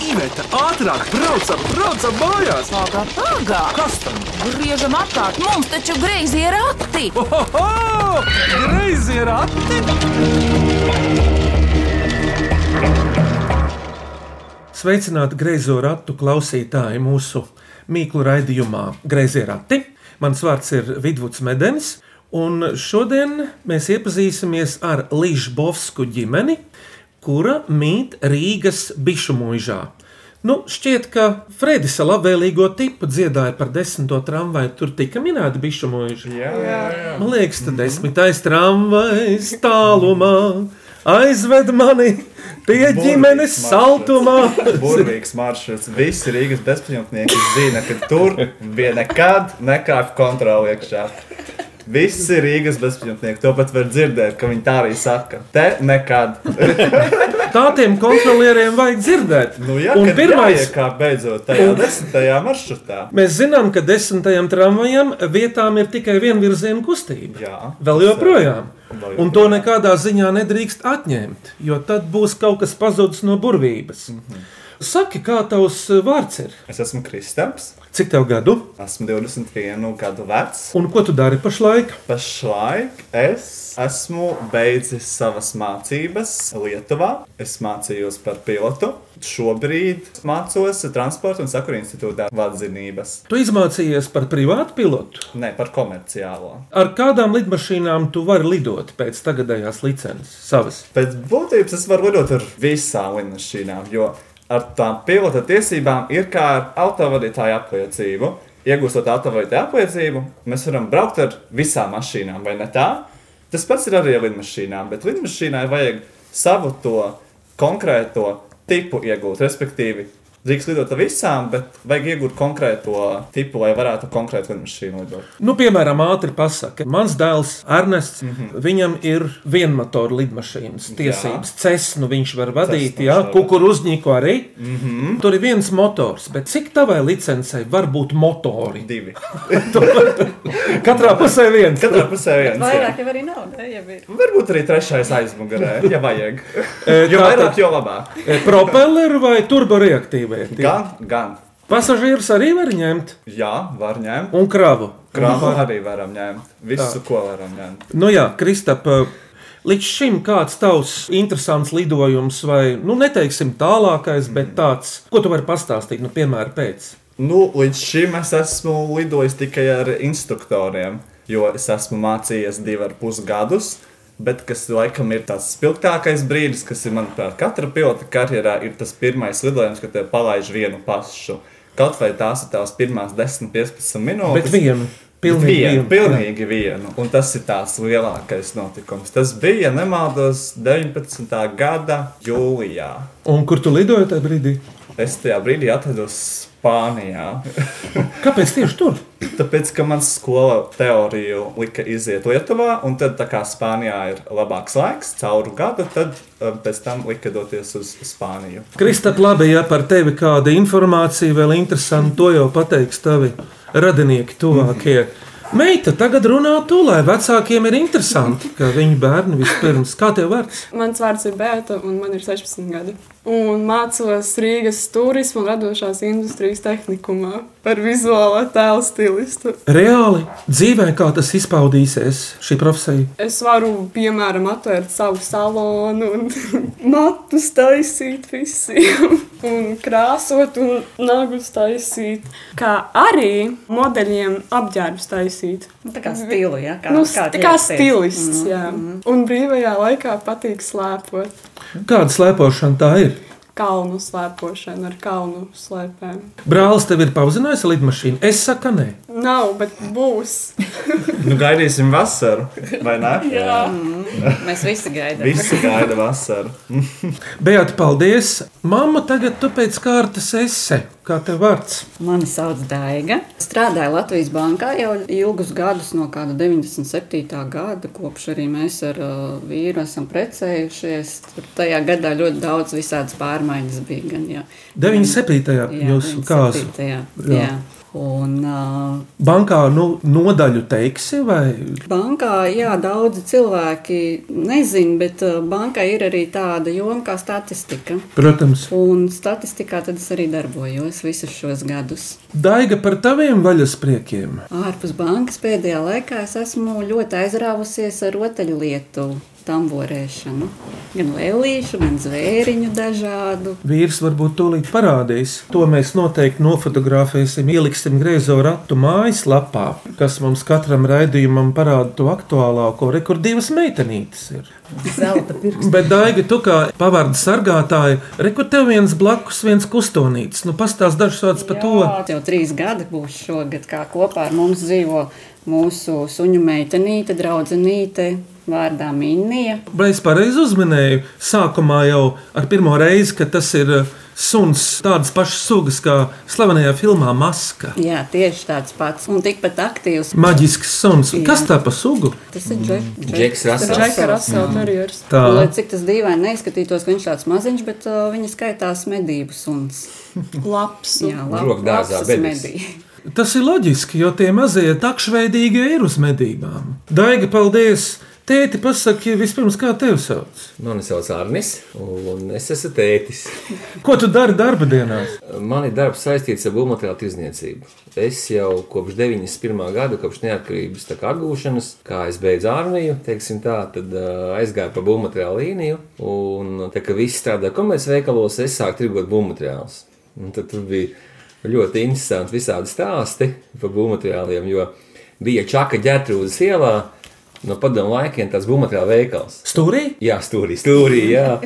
Iveta, ātrāk, braucam, braucam mājās! Pagā, pagā! Kas tam? Griežam apkārt, mums taču greizi ir rati! Greizi ir ati! Sveicināti greizo ratu klausītāji mūsu mīklu raidījumā Greizie rati. Mans vārds ir Vidvuds Medenis, un šodien mēs iepazīsimies ar Līžbovsku ģimeni, kura mīt Rīgas bišu mūžā. Nu, šķiet, ka Fredis ar labvēlīgo tipu dziedāja par desmito tramvaju. Tur tika minēta bišu mūža. Jā, jā, jā. Man liekas, tas desmitais tramvajs tālumā aizved mani pie ģimenes saltumā. Burvīgs maršruts. Visi Rīgas bezpajumtnieki zina, ka tur bija nekad nekāpj kontroli iekšā. Visi Rīgas bezpajumtnieki to pat var dzirdēt, ka viņi tā arī saka. Te nekad. Tādiem kontrolieriem vajag dzirdēt. Nu, jā, Un pirmais, kā beidzot tajā desmitajā maršrutā. mēs zinām, ka desmitajam tramvajam vietām ir tikai vienvirziena kustība. Jā, Vēl joprojām. Vēl Un to nekādā ziņā nedrīkst atņemt, jo tad būs kaut kas pazudis no burvības. Saki, kā tavs vārds ir? Es esmu Kristaps. Cik tev gadu? Esmu 21 gadu vecs. Un ko tu dari pašlaik? Pašlaik es esmu beidzis savas mācības Lietuvā. Es mācījos par pilotu. Šobrīd mācos Transporta un Sakura institūtā vadzinības. Tu izmācījies par privātu pilotu. Ne par komerciālo. Ar kādām lidmašīnām tu vari lidot pēc tagadējās licences savas? Pēc būtības es varu lidot ar visām lidmašīnām, jo ar tām pilota tiesībām ir kā ar autovadītāju apliecību. Iegūstot autovadītāju apliecību, mēs varam braukt ar visām mašīnām, vai ne tā? Tas pats ir arī ar lidmašīnām, bet lidmašīnai vajag savu to konkrēto tipu iegūt, respektīvi. Drīkst lidot ar visām, bet vajag iegūt konkrēto tipu, lai varētu konkrētu lidmašīnu lidot. Nu, piemēram, ātri pasakot, mans dēls Ernests, mm -hmm. viņam ir vienmotora lidmašīnas tiesības. Cesnu viņš var vadīt, Cessnu jā, kukurūzņiku arī. Mm -hmm. Tur ir viens motors, bet cik tavai licencei var būt motori? Divi. Katrā pusē viens. Katrā pusē viens. jā. Vairāk jau arī nav. Ne, ja ir. Varbūt arī trešais aizmugurē, ja vajag. E, Jo vairāk, jo labāk. E, Propelleri vai turboreaktīvie? Tie Gan, gan. Pasažierus arī var ņemt Jā, var ņemt. un kravu. Krāmu arī varam ņemt. Visu, ko varam ņemt. Nu jā, Kristap, līdz šim kāds tavs interesants lidojums, vai, nu, neteiksim tālākais, bet tāds, ko tu vari pastāstīt, nu, piemēram, pēc. Nu, līdz šim es esmu lidojis tikai ar instruktoriem, jo es esmu mācījies divu ar pus gadus. Bet kas laikam ir tas spilgtākais brīdis, kas ir manuprāt, katra pilota karjerā, ir tas pirmais lidojums, kad te palaiž vienu pašu. Kaut vai tās ir tās pirmās 10, 15 minūtes. Bet vienu, pilnīgi vienu, vienu. pilnīgi vienu. Un tas ir tās lielākais notikums. Tas bija, ja nemaldos, 19. gada jūlijā. Un kur tu lidoji tajā brīdī? Es tajā brīdī atrados Spānijā. Kāpēc tieši tur? Tāpēc, ka manā skolā teoriju lika iziet Lietuvā, un tad, tā kā Spānijā ir labāks laiks, cauru gadu, tad um, pēc tam lika doties uz Spāniju. Kristap, labi, ja par tevi kāda informācija vēl interesanta, to jau pateiks tavi radinieki tuvākie. Meita, tagad runā tu, lai vecākiem ir interesanti, ka viņu bērni vispirms, kā tev vārds? Mans vārds ir Bēta, un man ir 16 gadi. Un mācos Rīgas turisma un radošās industrijas tehnikumā par vizuālā tēla stilistu. Reāli dzīvē, kā tas izpaudīsies, šī profesija? Es varu, piemēram, atvērt savu salonu un matus taisīt visiem, un krāsot un nagus taisīt, kā arī modeļiem apģērbus taisīt. Nu, Tā kā stilu, ja? Kā, Nu, kā kā stilists, jā. Un brīvajā laikā patīk slēpot. Kāda slēpošana tā ir? Kalnu slēpošana ar kalnu slēpēm. Brālis tev ir pauzinājusi lidmašīnu. Es saku, nē. Nav, bet būs. Nu, gaidīsim vasaru, vai ne? Jā. Mēs visi gaidām. Visi gaida vasaru. Beata, paldies! Mamma, tagad tu pēc kārtas esi. Kā tev vārds? Mani sauc Daiga. Strādāju Latvijas bankā jau ilgus gadus, no kāda 97. gada, kopš arī mēs ar uh, vīru esam precējušies. Tur tajā gadā ļoti daudz visādas pārmaiņas bija. Gan, jā. 97. Jā, jūsu. 97., Jā, Jā. jā. Un, uh, Bankā nu, nodaļu teiksi, vai Bankā, jā, daudzi cilvēki nezina, bet bankai ir arī tāda joma kā statistika. protams, Un statistikā tad es arī darbojos visus šos gadus. daiga par taviem vaļaspriekiem? Ārpus bankas pēdējā laikā es esmu ļoti aizrāvusies ar rotaļlietu tamborēšanu. Gan lēlīšu, gan zvēriņu dažādu. Vīrs varbūt tūlīt parādīs. To mēs noteikti nofotografēsim, ieliksim griezo ratu mājaslapā, kas mums katram raidījumam parāda to aktuālāko. Re, kur divas meitenītes ir. Zelta pirksts. Bet, Daiga, tu kā pavārdu sargātāja, re, kur tev viens blakus, viens kustonīts. Nu, pastāst dažus vārdus par to. Jā, jau trīs gadi būs šogad, kā kopā ar mums dzīvo mūsu suņu meitenīte, draudzenīte, vārdā Minija. Vai es pareizi uzminēju, sākumā jau ar pirmo reizi, ka tas ir uh, suns tādas pašas sugas kā slavenajā filmā Maska. Jā, tieši tāds pats un tikpat aktīvs. Maģisks suns. Jā. Kas tā pa sugu? Tas ir Džek- Džeks Rasels. Rasela terjers. Tā. Un, Lai cik tas dīvaini neizskatītos, ka viņš ir tāds maziņš, bet uh, viņa skaitās medību suns. Labs. Jā, labs bebis. medī. Tas ir loģiski, jo tie mazie takšveidīgie ir uz medībām. Daiga, paldies! Tēti, pasaki, vispirms, kā tevi sauc? Mani sauc Arnis, un es esmu tētis. Ko tu dari darba dienās? Man ir darbs saistīts ar būvmateriālu tirdzniecību. Es jau kopš 91. gada, kopš neatkarības atgūšanas, kā es beidzu armiju, tā, tad uh, aizgāju pa būvmateriālu līniju. Un tā kā visi strādā komercveikalos, es sāku tirgot būvmateriālus. Tad bija ļoti interesanti visādi stāsti par būvmateriāliem, jo bija Čaka ģētrūdas ielā. No padomu laikiem tas būvmateriāla veikals. Stūrī? Jā, stūrī, stūrī. Jā.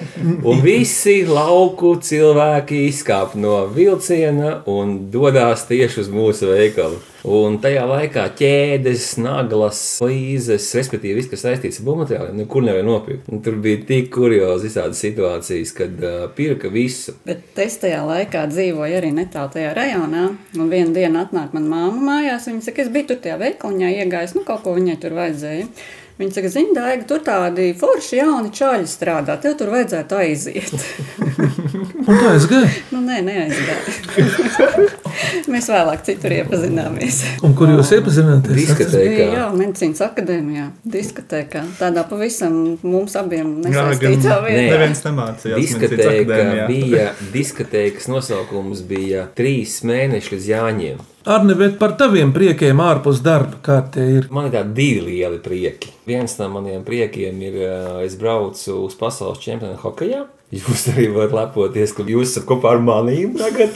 Un visi lauku cilvēki izkāpa no vilciena un dodas tieši uz mūsu veikalu. Un tajā laikā ķēdes, naglas, līzes, respektīvi, viss, kas saistīts ar būvmateriāliem, nekur nevar nopirkt. Un tur bija tik kuriozi visādas situācijas, kad uh, pirka visu. Bet es tajā laikā dzīvoju arī netālu tajā rajonā. Un vienā dienā atnāk mana māma mājās. Viņa saka, es biju tur tajā veikaliņā iegājis, nu kaut ko viņai tur vajadzēja. Viņa saka, zini, Daiga, tur tādi forši jauni čaļi strādā, tev tur vajadzētu aiziet. Un es gāju? nu, nē, neaizgāju. Mēs vēlāk citur iepazināmies. Un kur jūs iepazināties? Diskotēkā. Jā, medicīnas akadēmijā, diskotēkā. Tādā pavisam mums abiem nesaistītā vietā. Neviens nemācījās. Diskotēka bija, diskotēkas nosaukums bija trīs mēneši līdz Jāņiem. Arne, bet par taviem priekiem ārpus darba, kā tie ir? Man ir tādi divi lieli prieki. Viens no maniem priekiem ir, es braucu uz pasaules čempionu hokeja. Jūs arī varat lepoties, ka jūs esat kopā ar maniem tagad.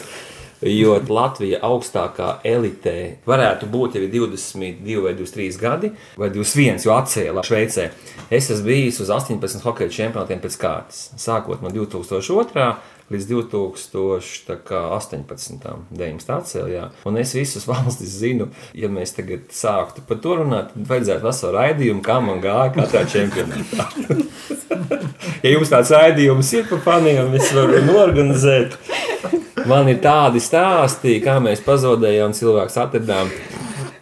Jo Latvija augstākā elitē varētu būt jau 22 vai 23 gadi, vai 21, jo atcēla Šveicē. Es esmu bijis uz 18 hokeja čempionātiem pēc kārtas. Sākot no 2002 līdz 2018. 19. atcēlā. Un es visus valstis zinu, ja mēs tagad sāktu par to runāt, tad vajadzētu veselu raidījumu, kā man gāja katrā čempionātā. ja jums tāds raidījums ir par faniem, es varu norganizēt. Man ir tādi stāsti, kā mēs pazaudējām cilvēku atradām.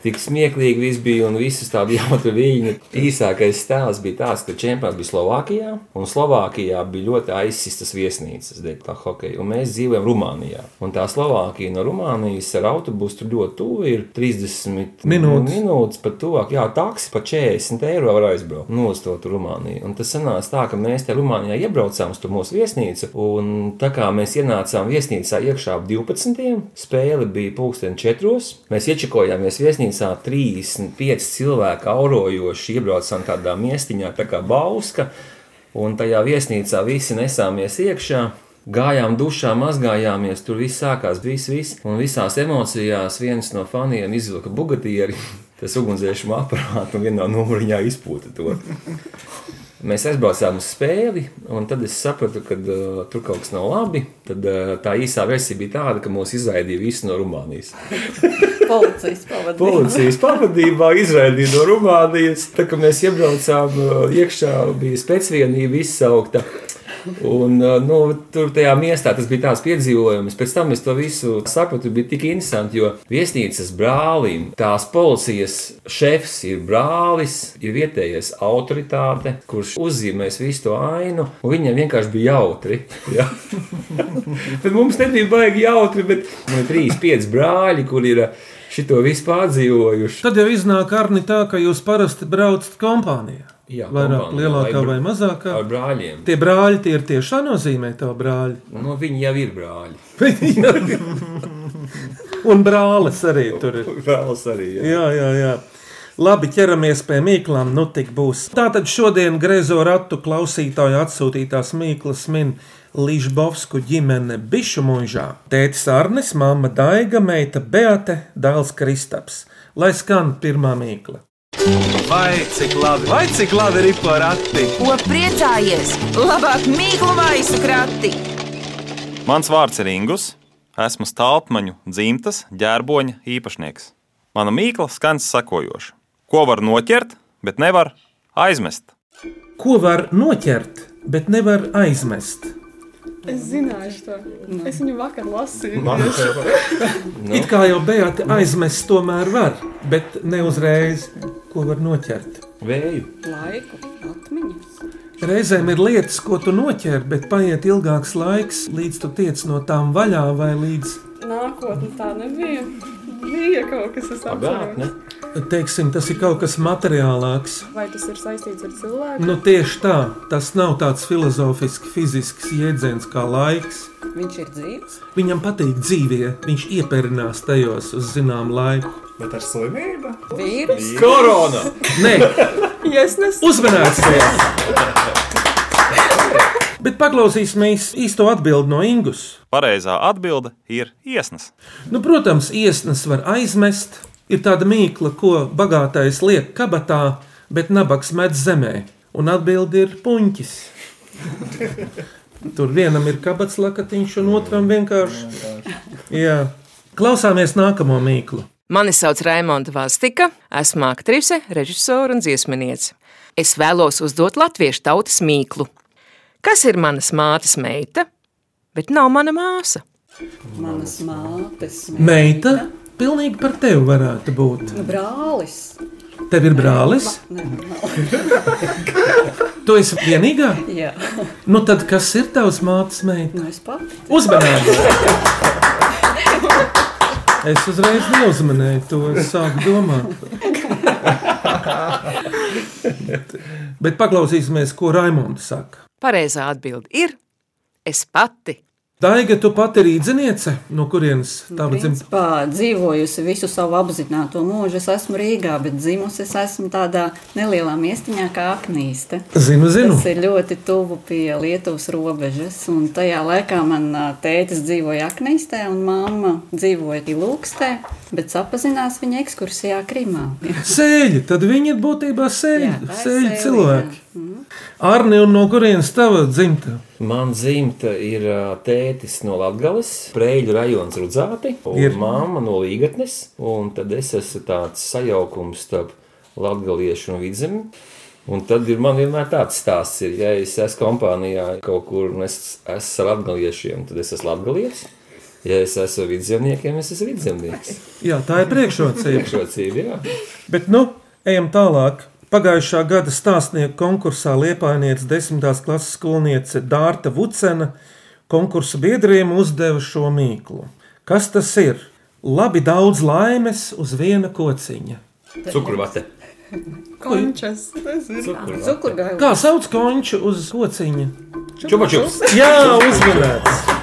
Tik smieklīgi viss bija un visas tādas jautras viņa. Īsākais stāsts bija tāds, ka čempions bija Slovākijā, un Slovākijā bija ļoti aizsistas viesnīcas, dēļ tā hokeja, un mēs dzīvojam Rumānijā. Un tā Slovākija no Rumānijas ar autobusu tur ļoti tuvu ir 30 Minūtes. minūtes pat tuvāk. Jā, taksi par 40 eiro var aizbraukt no to Rumāniju. Un tas sanāca tā, ka mēs te Rumānijā iebraucām uz to mūsu viesnīcu, un tā kā mēs ienācām viesnīcā iekšā ap 12. spēle bija pulksten 4. Mēs iečakojāmies viesnīcā 35 cilvēku aurojoši, iebraucām tādā miestiņā, tā kā bauska, un tajā viesnīcā visi nesāmies iekšā. Gājām dušā, mazgājāmies, tur viss sākās, viss, viss. Un visās emocijās viens no faniem izvilka bugatieri, tas ugunsdzēsuma aparātu un vienā numuriņā izpūta to. Mēs aizbraucām uz spēli, un tad es sapratu, ka uh, tur kaut kas nav labi. Tad uh, tā īsā versija bija tāda, ka mūs izraidīja visi no Rumānijas. Policijas pavadījums. Policijas pavadībā izraidīja no Rumānijas. Tā kā mēs iebraucām uh, iekšā, bija spēcvienība izsaukta. Un, uh, nu, tur tajā miestā tas bija tāds piedzīvojums. Pēc tam es to visu sapratu, bija tik interesanti, jo viesnīcas brālim tās policijas šefs ir brālis, ir vietējais autoritāte, kurš uzzīmēs visu to ainu, viņam vienkārši bija jautri. Ja? bet mums nebija baigi jautri, bet man ir trīs, pieci brāļi, kur ir šito visu pārdzīvojuši. Tad jau iznāk arni tā, ka jūs parasti braucat kompānijā. Jā, Vairāk, kompānijā, lielākā vai vai mazākā. Ar brāļiem. Tie brāļi tie ir tiešā nozīmē, tā brāļi. Nu, viņi jau ir brāļi. Un brālis arī tur ir. Brālis arī. Jā. Jā, jā, jā. Labi, ķeramies pie mīklām. Nu, tik būs. Tātad šodien griezo ratu klausītāju atsūtītās mīklas min Līžbovsku ģimene Bišu mūžā. Tētis Arnis, mamma Daiga, meita Beate, dēls Kristaps. Lai skan pirmā mīkla. Vai cik labi, vai cik labi ir porakti? Ko priecājies? Labāk mīklu maisu krati! Mans vārds ir Ingus. Esmu stāvmaņu dzimtas ģērboņa īpašnieks. Mana mīkla skan sakojoši. Ko var noķert, bet nevar aizmest? Ko var noķert, bet nevar aizmest? Es zināju to. Es viņu vakar lasīju. It kā jau Beate aizmest tomēr var, bet ne uzreiz, ko var noķert. Vēju. Laiku, atmiņas. Reizēm ir lietas, ko tu noķer, bet paiet ilgāks laiks, līdz tu tiec no tām vaļā vai līdz, Nākotnē tā nebija. Bija kaut kas, kas atceros. Teiksim, tas ir kaut kas materiālāks. Vai tas ir saistīts ar cilvēku? Nu, tieši tā, tas nav tāds filozofisks, fizisks jēdziens kā laiks. Viņš ir dzīves. Viņam patīk dzīvie, viņš ieperinās tajos uz zināmu laiku. Bet ar slimību? Vīrus. Korona! Nē, Ja es nesaku, uzmanīgs! Bet paklausīsimies īsto atbildi no Ingus. Pareizā atbilde ir iesnas. Nu, protams, iesnas var aizmest. Ir tāda mīkla, ko bagātais liek kabatā, bet nabaks met zemē. Un atbildi ir puņķis. Tur vienam ir kabats lakatiņš, un otram vienkārši. Jā. Klausāmies nākamo mīklu. Mani sauc Raimonda Vastika, esmu aktrise, režisore un dziesminiece. Es vēlos uzdot latviešu tautas mīklu. Kas ir manas mātes meita, bet nav mana māsa? Manas mātes. Meita, pilnīgi par tevi varētu būt. Nu, brālis. Tev ir brālis, Nē, nav. tu esi vienīgā. Jā, Nu, tad kas ir tavs mātes meita? nu es pati. Uzmanīgi! Es uzreiz neuzmanēju to, es sāku domāt. Bet paklausīsimies, ko Raimonds saka. Pareizā atbilde ir es pati. Daiga, tu pati ir īdziniece, no kurienes tava dzimta? Principā dzīvojusi visu savu apzināto mūžu. Es esmu Rīgā, bet dzimusi es esmu tādā nelielā miestiņā kā Aknīste. Zinu, zinu. Tas ir ļoti tuvu pie Lietuvas robežas. Un tajā laikā man tētis dzīvoja Aknīstē un mamma dzīvoja Ilūkstē, bet sapazinās viņa ekskursijā Krimā. Sēļi, tad viņi ir būtībā Jā, sēļi, ir sēļi sēļi, cilvēki. jā. Mhm. Arni, no kurienes tava dzimta? Man dzimta ir tētis no Latvijas, Prēļu rajons Rudzāti, un Ir. mamma no Līgatnes. Un tad es esmu tāds sajaukums starp latgaliešu un vidzemi. Un tad ir man vienmēr tāds stāsts, ir, ja es esmu kompānijā kaut kur un es esmu ar latgaliešiem, tad es esmu latgalietis. Ja es esmu vidzemniekiem, es esmu vidzemnieks. Jā, tā ir priekšrocība. Priekšrocība, jā. Bet, nu, ejam tālāk. Pagājušā gada stāstnieku konkursā Liepainieca 10. klases skolniece Dārta Vucena konkursu biedriem uzdeva šo mīklu. Kas tas ir? Labi daudz laimes uz viena kociņa. Cukurvate. končas. Cukurgailis. Kā sauc konču uz kociņa? Čupačups. Jā, uzmanīts!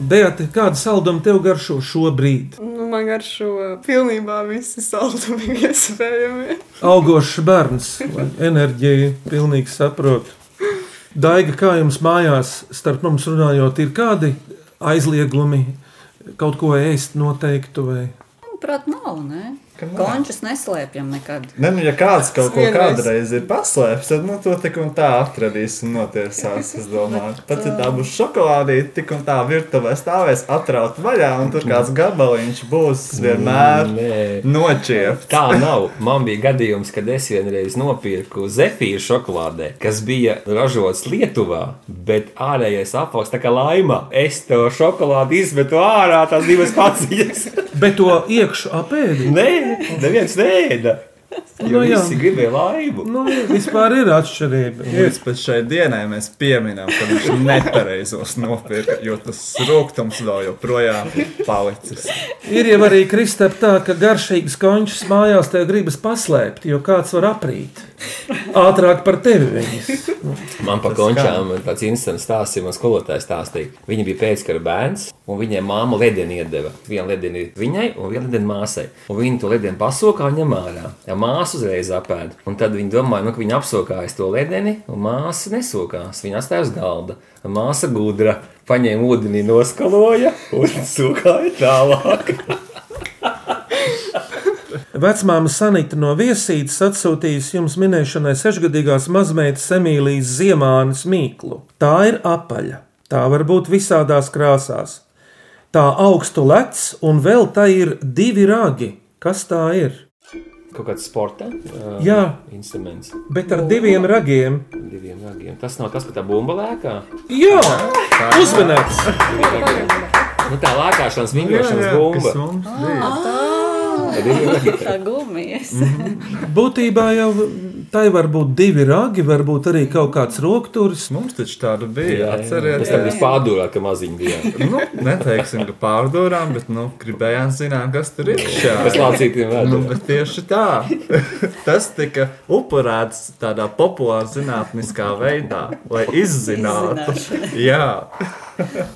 Beata, kāda salduma tev garšo šobrīd? Nu, man garšo pilnībā visi saldumi iespējami. Augošs bērns, lai enerģiju pilnīgi saprot. Daiga, kā jums mājās, starp mums runājot, ir kādi aizliegumi, kaut ko ēst noteiktu vai Manuprāt, nav. Ne? Končus neslēpjam nekad. Ne, nu, ja kāds kaut ko kādreiz ir paslēpis, tad nu, to tik un tā atradīs un notiesās. Es domāju, pat ja tā būs šokolādīte, tik un tā virtuvē stāvēs atraut vaļā, un tur kāds gabaliņš būs vienmēr Nē. nočiepts. Tā nav. Man bija gadījums, kad es vienreiz nopirku zefīru šokolādē, kas bija ražots Lietuvā, bet ārējais apvalks tā kā laima. Es to šokolādi izmetu ārā, tās divas paciņas. Bet to iekšā apēdi. Nē, neviens nēda. Jo Nu jā. visi gribēja laimu. Nu, vispār ir atšķirība. Līdz pat šai dienai mēs pieminam, ka viņš nepareizos nopirka, jo tas rūkums vēl joprojām ir palicis. Ir jau arī kristap tā, ka garšīgas končas mājās tev gribas paslēpt, jo kāds var aprīt. Ātrāk par tevi viņas. Man par končām ir tāds instants stāsts, ja man skolotājs stāstīja. Viņa bija pēckara bērns, un viņai māma ledeni iedeva. Vienu ledeni viņai, un vienu ledeni māsai. Un viņa to ledeni pasokā ņem ārā. Ja māsa uzreiz apēda. Un tad viņa domāja, nu, ka viņa apsokājas to ledeni, un māsa nesokās. Viņa atstāja uz galda. Māsa gudra paņēma ūdenī, noskaloja un sūkāja tālāk. Vecmāma Sanita no viesītes atsūtījusi jums minēšanai sešgadīgās mazmeitas Emīlijas Ziemānas mīklu. Tā ir apaļa, tā var būt visādās krāsās. Tā augstu lec, un vēl tā ir divi ragi. Kas tā ir? Kaut kāds sporta uh, Jā. instruments. Bet ar diviem ragiem. Diviem ragiem. Tas nav tas, ka tā bumba lēkā. Jā, uzmanīts! Nu, tā lēkāšanas, vingrošanas bumba. mums bija. Tā gumijas. Būtībā jau tai var būt divi ragi, varbūt arī kaut kāds rokturis. Mums taču tāda bija. Tas Atcerieties, tā bija pārdūrā, ka maziņi bija. nu, neteiksim, ka pārdūrām, bet nu, gribējām zināt, kas tur ir iekšā. Kas lācītiem Nu, vēdā. bet tieši tā. Tas tika upurēts tādā populārā zinātniskā veidā, lai izzinātu. Jā,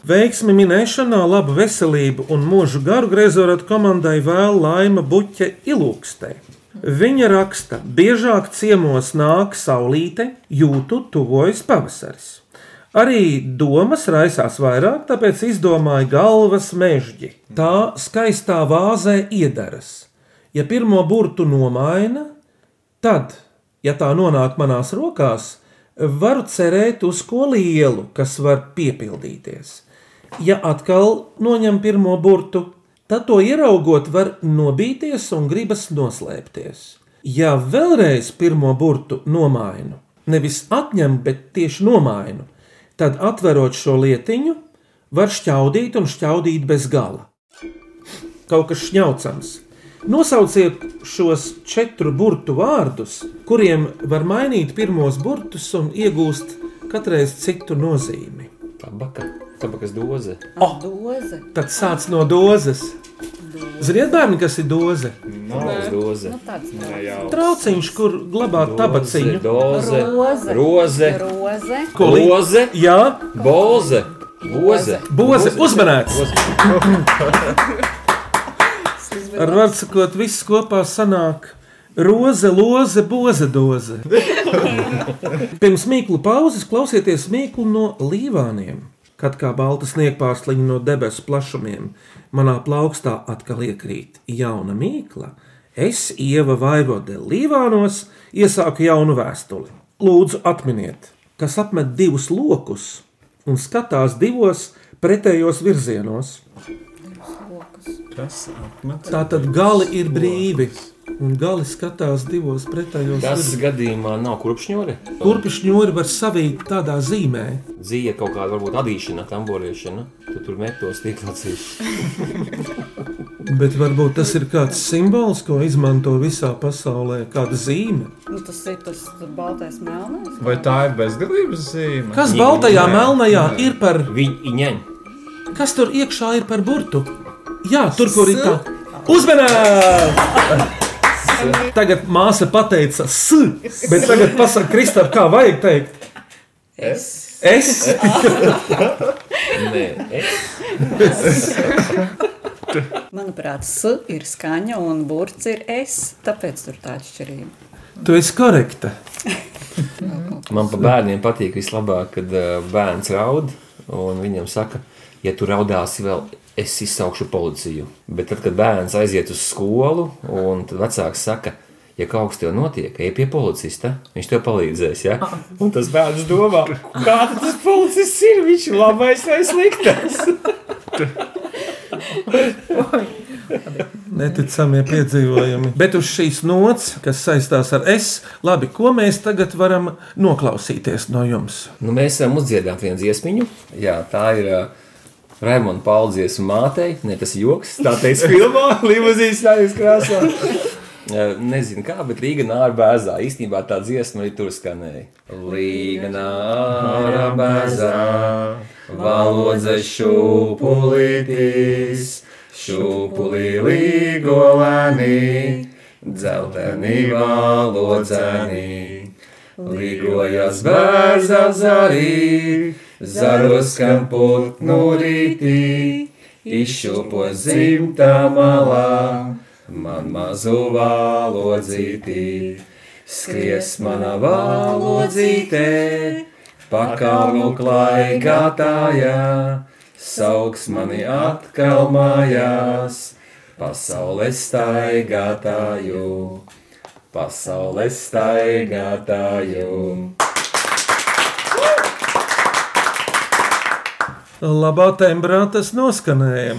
Veiksmi minēšanā, labu veselību un mūžu garu Grezorata komandai vēl Laima Buķe ilūkstē. Viņa raksta, biežāk ciemos nāk saulīte, jūtu tuvojas pavasaris. Arī domas raisās vairāk, tāpēc izdomāja galvas mežģi. Tā skaistā vāzē iedaras. Ja pirmo burtu nomaina, tad, ja tā nonāk manās rokās, varu cerēt uz ko lielu, kas var piepildīties. Ja atkal noņem pirmo burtu, tad to ieraugot var nobīties un gribas noslēpties. Ja vēlreiz pirmo burtu nomainu, nevis atņem, bet tieši nomainu, tad atverot šo lietiņu, var šķaudīt un šķaudīt bez gala. Kaut kas šņaucams. Nosauciet šos četru burtu vārdus, kuriem var mainīt pirmos burtus un iegūst katreiz citu nozīmi. Tabaka, tabakas doze. Oh. Doze. Tad sāc no dozes. Ziniet, bērni, kas ir doze? Tabakas doze. Nu, tāds ne jau. Trauciņš, kur glabāt tabaciņu. Doze. Roze. Roze. Roze. Ko Loze. Jā, Bolze. Boze. boze, uzmanēts! Ar vārdu sakot, viss kopā sanāk. Roze, loze, boze, doze. Pirms mīklu pauzes klausieties mīklu no līvāniem. Kad kā balta sniegpārsliņa no debesu plašumiem, manā plaukstā atkal iekrīt jauna mīkla. Es, Ieva Vaivode, Līvānos, iesāku jaunu vēstuli. Lūdzu, atminiet, kas apmet divus lokus un skatās divos pretējos virzienos. Kas apmet? Tā tad gali ir brīvi, un gali skatās divos pretējos Tas virzienos. gadījumā nav kurpšņori. Kurpi šņūri var savīt tādā zīmē. Dzīve kaut kāda varbūt adīšana, tamboriešana. Tu tur metos tīklacīši. Bet varbūt tas ir kāds simbols, ko izmanto visā pasaulē, kāda zīme. Nu, tas ir tas baltais melnais. Vai tā ir bezgalības zīme? Kas Nē, baltajā, nē, melnajā ir par? Viņa. Kas tur iekšā ir par burtu? Jā, tur, kur ir tā. Uzmanīt! Tagad māsa pateica, s, bet tagad pasaka, Kristap, kā vajag teikt? Es. Es? Nē, es. Manuprāt, S ir skaņa un burts ir S. Tāpēc tur tā atšķirība. Tu esi korekta. Man pa bērniem patīk vislabāk, kad uh, bērns raud. Un viņam saka, ja tu raudāsi vēl es izsaukšu policiju. Bet tad, kad bērns aiziet uz skolu, un tad vecāks saka, ja kaut kas tev notiek, ej pie policista, viņš tev palīdzēs. Ja? Un tas bērns domā, kā tad tas policists ir, viņš ir labais vai sliktais. Neticamie piedzīvojumi. Bet uz šīs nots, kas saistās ar es, labi, ko mēs tagad varam noklausīties no jums? Nu, mēs varam uzdziedāt vienu dziesmiņu. Jā, tā ir uh, Raimonda Pauļdzies mātei. Ne, tas joks. Tā teica filmā, Limuzīnas stājas krāsā. Nezinu, kā, bet Rīga nāra bēzā. Īstenībā tā dziesma arī tur skanēja. Rīga nāra bēzā, valodze šūpulītis, šūpulī līgolēni, dzeltenī valodzēni. Līgojas bērza zarī, zaros kam putnu rītī, izšūpo zimtā malā, man mazu valodzītī. Skries mana valodzītē, pakalu klaigātājā, sauks mani atkal mājās, pasaules staigātāju, pasaules staigātāju. Labā tembrā tas noskanēja.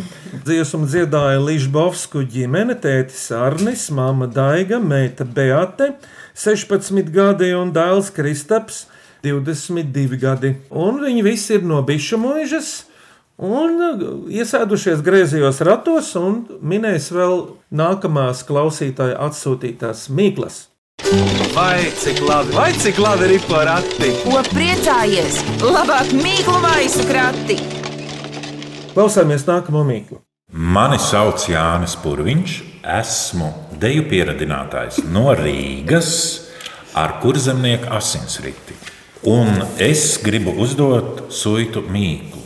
Dziesmu dziedāja Ližbovsku ģimene, tētis Arnis, māma Daiga, meita Beate, 16 gadi un dēls Kristaps, 22 gadi. Un viņi visi ir no bišu mūžas un iesēdušies griezījos ratos un minēs vēl nākamās klausītāja atsūtītās mīklas. Vai cik labi, vai cik labi ir porakti? Ko priecājies? Labāk mīklu maisu krati! Klausāmies nākamo mīklu. Mani sauc Jānis Purviņš, esmu deju pieradinātājs no Rīgas ar kurzemnieku asinsriti. Un es gribu uzdot suitu mīklu.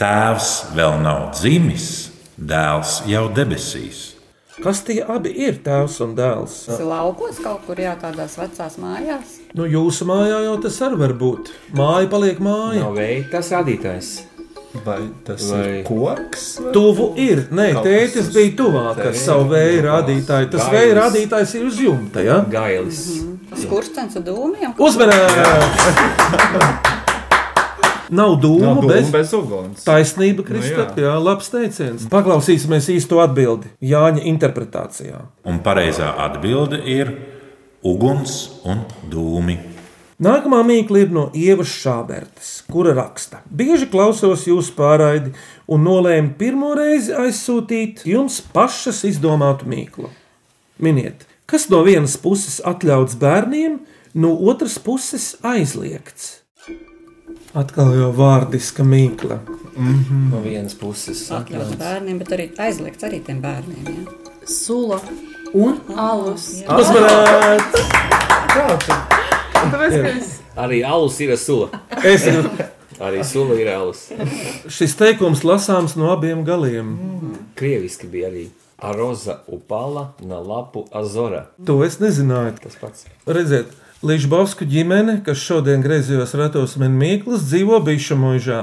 Tēvs vēl nav dzimis, dēls jau debesīs. Kas tie abi ir, tēvs un dēls? Tas ir laukos kaut kur, jā, kādās vecās mājās. Nu, jūsu mājā jau tas arī var būt. Māja paliek māja. Nav veids, tas rādītājs. Vai tas Vai- ir koks? vai- Tuvu ir. Nē, tētis kas uz bija tuvāk ar savu vēju rādītāju. Tas vēja rādītājs ir uz jumta. Ja? Gailis. Tas kurstens ar dūmiem. Uzmanīgi! Nav dūmu, Nav dūmu bez, bez uguns. taisnība, Kristap. Nu, jā, labs teiciens. Paklausīsimies īsto atbildi Jāņa interpretācijā. Un pareizā atbilde ir uguns un dūmi. Nākamā mīkla ir no Ievas Šābertas, kura raksta: Bieži klausos jūsu pārraidi un nolēmu pirmo reizi aizsūtīt jums pašas izdomātu mīklu. Miniet, kas no vienas puses atļauts bērniem, no otras puses aizliegts. Atkal jau vārdiska mīkla. No vienas puses Atļauts bērniem, bet arī aizliegts arī tiem bērniem. Jā. Sula un alus. Es Arī alus ir sula. Es, Arī sula ir alus. šis teikums lasāms no abiem galiem. Krieviski bija arī Aroza upala na lapu azora. To es nezināju. Tas pats. Redziet, Līšbovska ģimene, kas šodien griezījos ratos min mīklas, dzīvo bišu mūžā.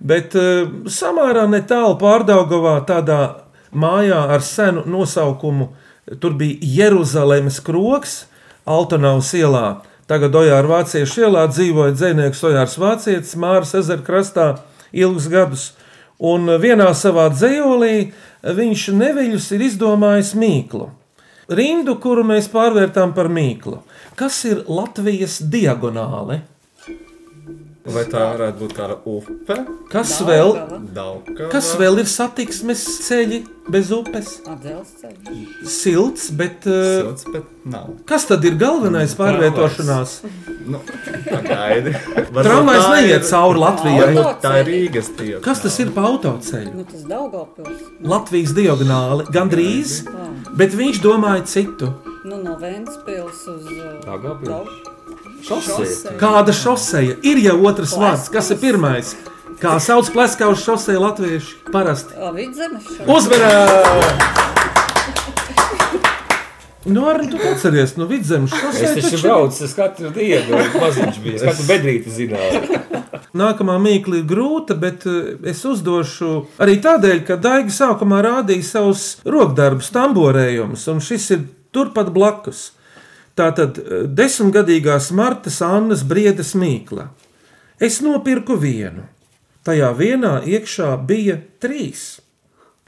Bet uh, samērā netālu pārdaugavā tādā mājā ar senu nosaukumu, tur bija Jeruzalemes kroks, Altonavas ielā. Tagad Ojāra Vāciešu ielā dzīvoja dzinieks Ojārs Vācietis, Māras ezera krastā ilgus gadus. Un vienā savā dzējolī viņš neviļus ir izdomājis mīklu rindu, kuru mēs pārvērtām par mīklu. Kas ir Latvijas diagonāle? Vai tā varētu būt kāda upe? Kas vēl, Dauka. kas vēl ir satiksmes ceļi bez upes? Silts, bet uh, Silts, bet nav. kas tad ir galvenais pārvietošanās? Nu, pagaidi. Tramvajs neiet cauri Latvijai. Varbūt Tā ir Rīgas tiesa. Kas tas ir pa autoceļu? Nu, tas Daugavpils. Latvijas diagonāli gandrīz, bet viņš domāja citu. Nu, no Ventspils uz uh, Daugavpils? Šosei. Kāda šoseja? Ir jau otrs vārds, kas ir pirmais? Kā sauc pleskā uz šoseju latvieši? Parasti. Uzmanīgi! Nu, arī tu atceries, nu, vidzemes Es šosei taču taču- braucu, es katru dienu, maziņš bija, es katru bedrīti zināju. Nākamā mīkla ir grūta, bet eh, es uzdošu arī tādēļ, ka Daiga sākumā rādīja savus rokdarbus, tamborējumus, un šis ir turpat blakus. Tātad eh, desmitgadīgās Martas Annas briedas mīkla. Es nopirku vienu. Tajā vienā iekšā bija trīs.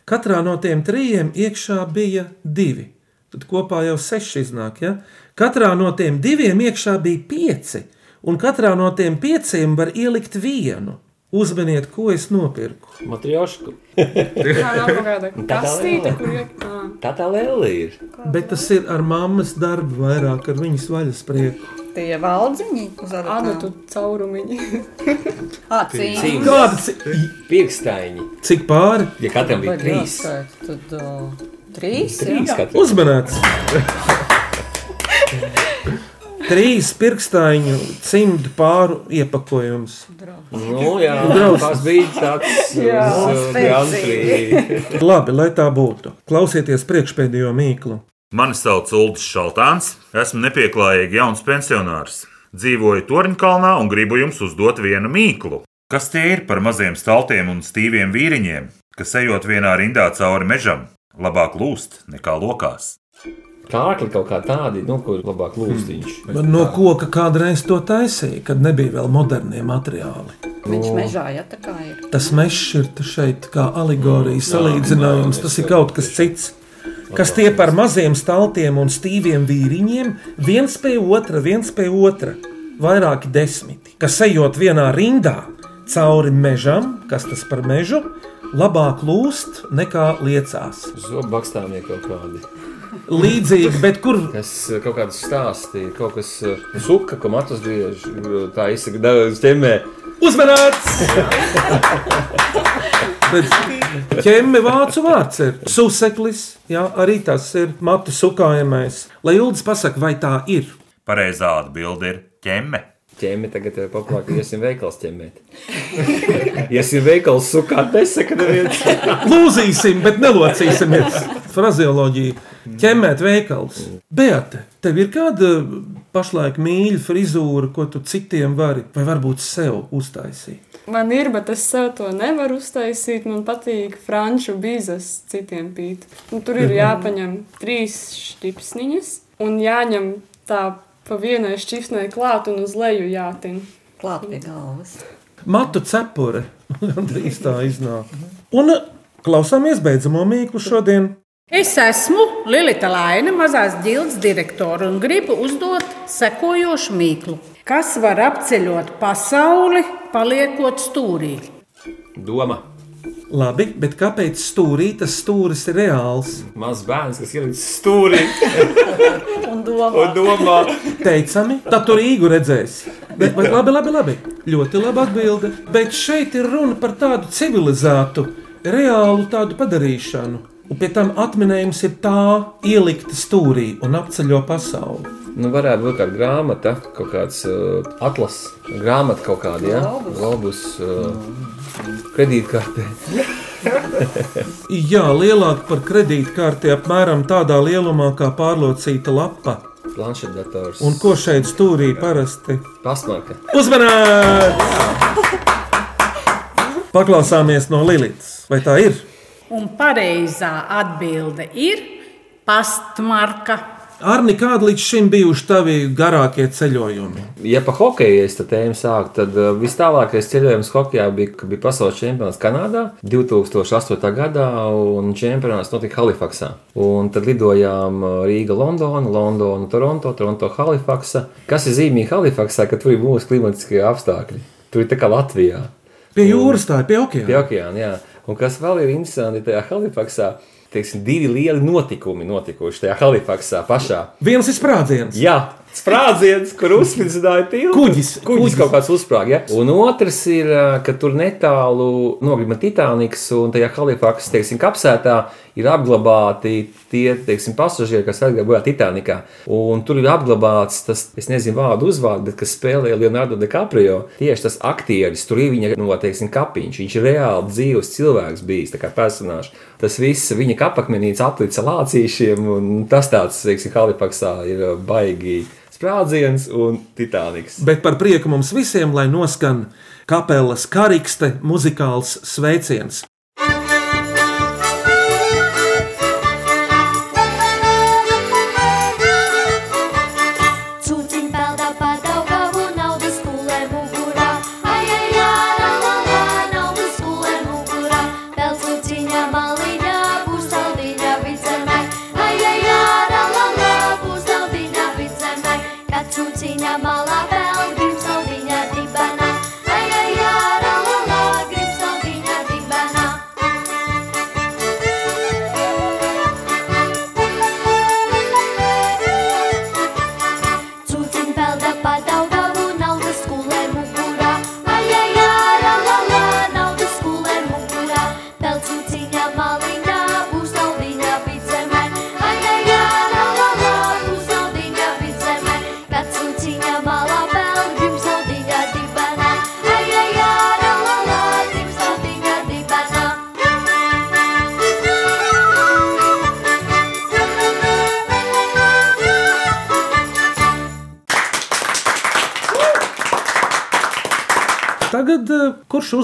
Katrā no tiem trījiem iekšā bija divi. Tad kopā jau seši iznāk. Ja? Katrā no tiem diviem iekšā bija pieci, un katrā no tiem pieciem var ielikt vienu. Uzmaniet, ko es nopirku. Matriošku. Tā nav kāda kastīte, kur ā. Tā tā liela ir. Bet tas ir ar mammas darbu vairāk, ar viņas vaļas prieku. Tie valdziņi uz Āda tu caurumiņi. Acīm. Kāda Pirkstaiņi. Cik pāri? Ja katram bija trīs. Tad trīs. Trīs. Uzmanēts! Trīs pirkstaiņu cimdu pāru iepakojums. Nu, jā, Drausmas. tas bija tāds uz, uh. Labi, lai tā būtu. Klausieties priekšpēdējo mīklu. Mani sauc Ulris Šaltāns, esmu nepieklājīgi jauns pensionārs. Dzīvoju Torņkalnā un gribu jums uzdot vienu mīklu. Kas tie ir par maziem staltiem un stīviem vīriņiem, kas ejot vienā rindā cauri mežam, labāk lūst nekā lokās? Kārkli kaut kā tādi, nu, kur labāk lūstiņš. Man no koka kādreiz to taisīja, kad nebija vēl modernie materiāli. Viņš mežā, ja tā kā ir. Tas mežs ir te šeit kā alegorija, salīdzinājums. Tas ir kaut kas cits. Kas tie par maziem staltiem un stīviem vīriņiem, viens pie otra, viens pie otra, vairāki desmiti, kas ejot vienā rindā cauri mežam, kas tas par mežu, labāk lūst nekā liecās. Zobbakstāmie kaut kādi. Līdzīgi, bet kur Kas uh, kaut kādas stāstīja, kaut kas uh, suka, ko matus griež, uh, tā izsaka, daudz ķemē. uzmanīts! Ķemmi vācu vārds ir suseklis, jā, arī tas ir matu sukājamais. Lai Uldis pasaka, vai tā ir? Pareizā atbilde ir ķemme. Ķemē tagad ir populāri, ka iesim veikals ķemēt. iesim veikals sukāt, nesaka neviens. Lūzīsim, bet nelocīsimies. Frazeoloģija. Ķemēt veikals. Beate, tev ir kāda pašlaik mīļa frizūra, ko tu citiem vari, vai varbūt sev uztaisīt? Man ir, bet es sev to nevaru uztaisīt. Man patīk franču bizes citiem pīt. Un tur ir jāpaņem trīs šķipsniņas un jāņem tā pa vienai šķipsnei klāt un uz leju jātin. Klāt pie galvas. Matu cepure. Gandrīz tā iznāk. Un klausāmies beidzamo mīklu šodien. Es esmu Lilita Laina, mazās ģildes direktore, un gribu uzdot sekojošu mīklu. Kas var apceļot pasauli, paliekot stūrī? Doma. Labi, bet kāpēc stūrī tas stūris ir reāls? Mazs bērns, kas ielicis stūrī Un domā, un domā. Teicami, tad tur īgu redzēsi. Bet, bet labi, labi, labi. Ļoti labi atbilde. Bet šeit ir runa par tādu civilizētu, reālu tādu padarīšanu. Un pie tam atminējums ir tā ielikta stūrī un apceļo pasauli. Nu, varētu būt kāda grāmata, kaut kāds uh, atlases, grāmata kaut kāda, ja? Globus, uh, kredītkarte. Jā, lielāka par kredītkarti, apmēram tādā lielumā kā pārlocīta lapa. Planšetdators. Un ko šeit stūrī parasti? Pasmarka. Uzmanīt! Paklausāmies no Lilijas. Vai tā ir? Un pareizā atbilde ir pastmarka. Arni, kādi līdz šim bijuši tavi garākie ceļojumi? Ja pa hokeju es tēmu sāku, tad uh, vis tālākais ceļojums hokeja bija, kad bija pasaules čempionāts Kanādā 2008. gadā, un čempionāts notika Halifaksā. Un tad lidojām uh, Rīga, Londona, Londona, Toronto, Toronto, Halifaksa. Kas ir zīmīgi Halifaksā, ka tur ir mūsu klimatiskie apstākļi? Tur ir tā kā Latvijā. Pie jūras tā ir, pie okeāna. Pie okeāna, jā. Un kas vēl ir interesanti tajā Halifaksā, teiksim, divi lieli notikumi notikuši tajā Halifaksā pašā. Viens ir sprādziens. Jā, sprādziens, kur uzspridzināja tiltu. Kuģis. Kuģis, Kuģis kaut kāds uzsprāga. Ja? Un otrs ir, ka tur netālu nogrima Titaniks un tajā Halifaksas, teiksim, kapsētā ir apglabāti tie, teiksim, pasažieri, kas bojā Titanikā. Un tur ir apglabāts tas, es nezinu vārdu uzvārdu, bet kas spēlēja Leonardo DiCaprio. Tieši tas aktieris, tur ir viņa, no, teiksim, kapiņš. Viņš ir reāli dzīves cilvēks bijis, tā kā personāžs. Tas viss viņa kapakmenīts aplicis ar lācīšiem, un tas tāds, teiksim, Halifaksā ir ā, baigi sprādziens un titāniks. Bet par prieku mums visiem, lai noskan kapelas karikste muzikāls sveiciens. Kad cūciņa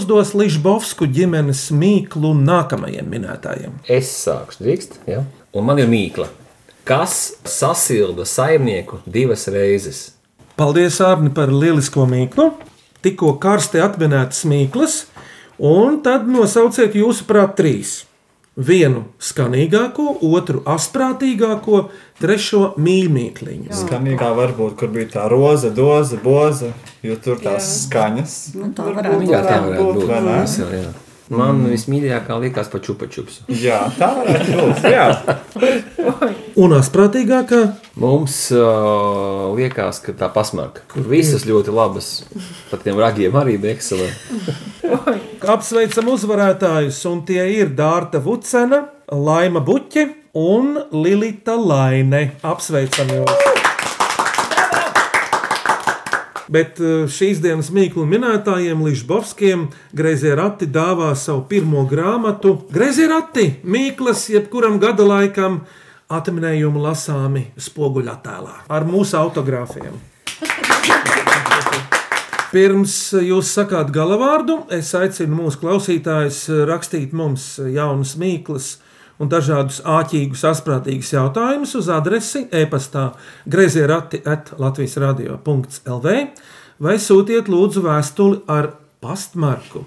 uzdos Ližbovsku ģimenes mīklu nākamajiem minētājiem? Es sākšu, drīkst, ja? un man ir mīkla. Kas sasilda saimnieku divas reizes? Paldies, Arni, par lielisko mīklu. Tikko karsti atminētas mīklas, un tad nosauciet jūsu prāt trīs. Vienu skanīgāko, otru asprātīgāko, trešo mīļmīkliņu. Skanīgā varbūt, kur bija tā roza, doza, boza, jo tur tās skaņas. Nu, tā varbūt varētu Jā, tā varētu būt. vai Man vismīļākā likās pa čupačups. Jā, tā varētu būt. Jā. Un asprātīgākā Mums uh, liekas, ka tā pasmaka. Kur visas ļoti labas, pat tiem ragiem arī bija ekscelenti. apsveicam uzvarētājus, un tie ir Dārta Vucena, Laima Buķe un Lilita Laine. Apsveicam jūs! Bet eh, šīs dienas mīklu minētājiem, Ližbovskiem, Greizie rati dāvā savu pirmo grāmatu. Greizie rati, mīklas, jebkuram gada laikam, atminējumu lasāmi spoguļattēlā ar mūsu autogrāfiem. Pirms jūs sakāt galavārdu, es aicinu mūsu klausītājus rakstīt mums jaunas mīklas un dažādus āķīgus, asprātīgus jautājumus uz adresi e-pastā grazierati at Latvijas radio.lv vai sūtiet lūdzu vēstuli ar pastmarku.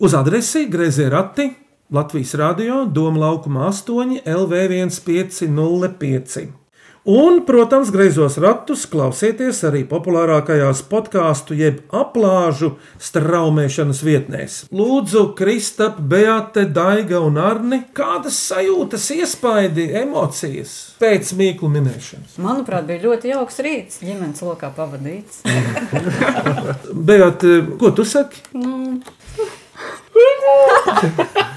Uz adresi grazierati Latvijas radio Doma laukuma 8 LV1505. Un, protams, greizos ratus klausieties arī populārākajās podkāstu jeb aplāžu straumēšanas vietnēs. Lūdzu, Kristap, Beate, Daiga un Arni, kādas sajūtas, iespaidi, emocijas pēc mīklu minēšanas? Manuprāt, bija ļoti jauks rīts, ģimenes lokā pavadīts. Beate, ko tu saki? Nu,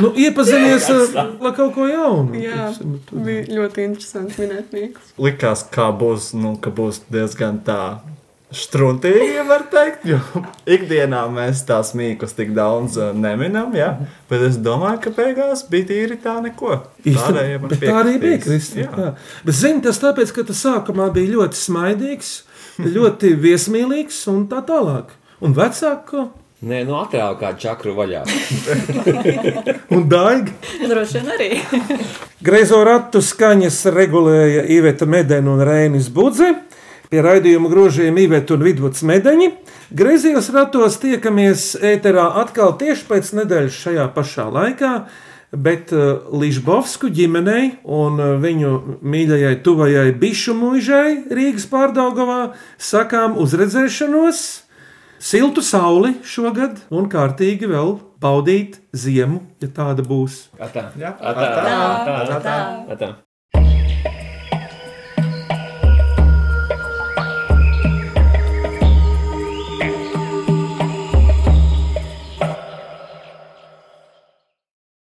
Nu, iepazinies ar, ar kaut ko jaunu. jā, bija ļoti interesanti minēt mīklu. Likās, kā būs, nu, ka būs diezgan tā. Struntīgi, ja var teikt, jo ikdienā mēs tās mīklas tik daudz uh, neminam, ja? bet es domāju, ka beigās bija tīri tā neko. Bet tā arī bija. Kristīna. Bet zini, tas tāpēc, ka tas sākumā bija ļoti smaidīgs, ļoti viesmīlīgs un tā tālāk. Un vecāku Nē, nu atrāva kādu čakru vaļā. un daigi. Droši vien arī. Greizo ratu skaņas regulēja Iveta Medena un Rēnis Budze. Pie raidījuma grožiem Iveta un Vidvuds Medeņi. Greizījos ratos tiekamies ēterā atkal tieši pēc nedēļas šajā pašā laikā. Bet uh, Ližbovsku ģimenei un uh, viņu mīļajai, tuvajai bišu mūžai Rīgas pārdaugavā sakām uzredzēšanos, siltu sauli šogad un kārtīgi vēl baudīt ziemu, ja tāda būs. Atā. Jā, Atā. atā, atā, atā. Atā.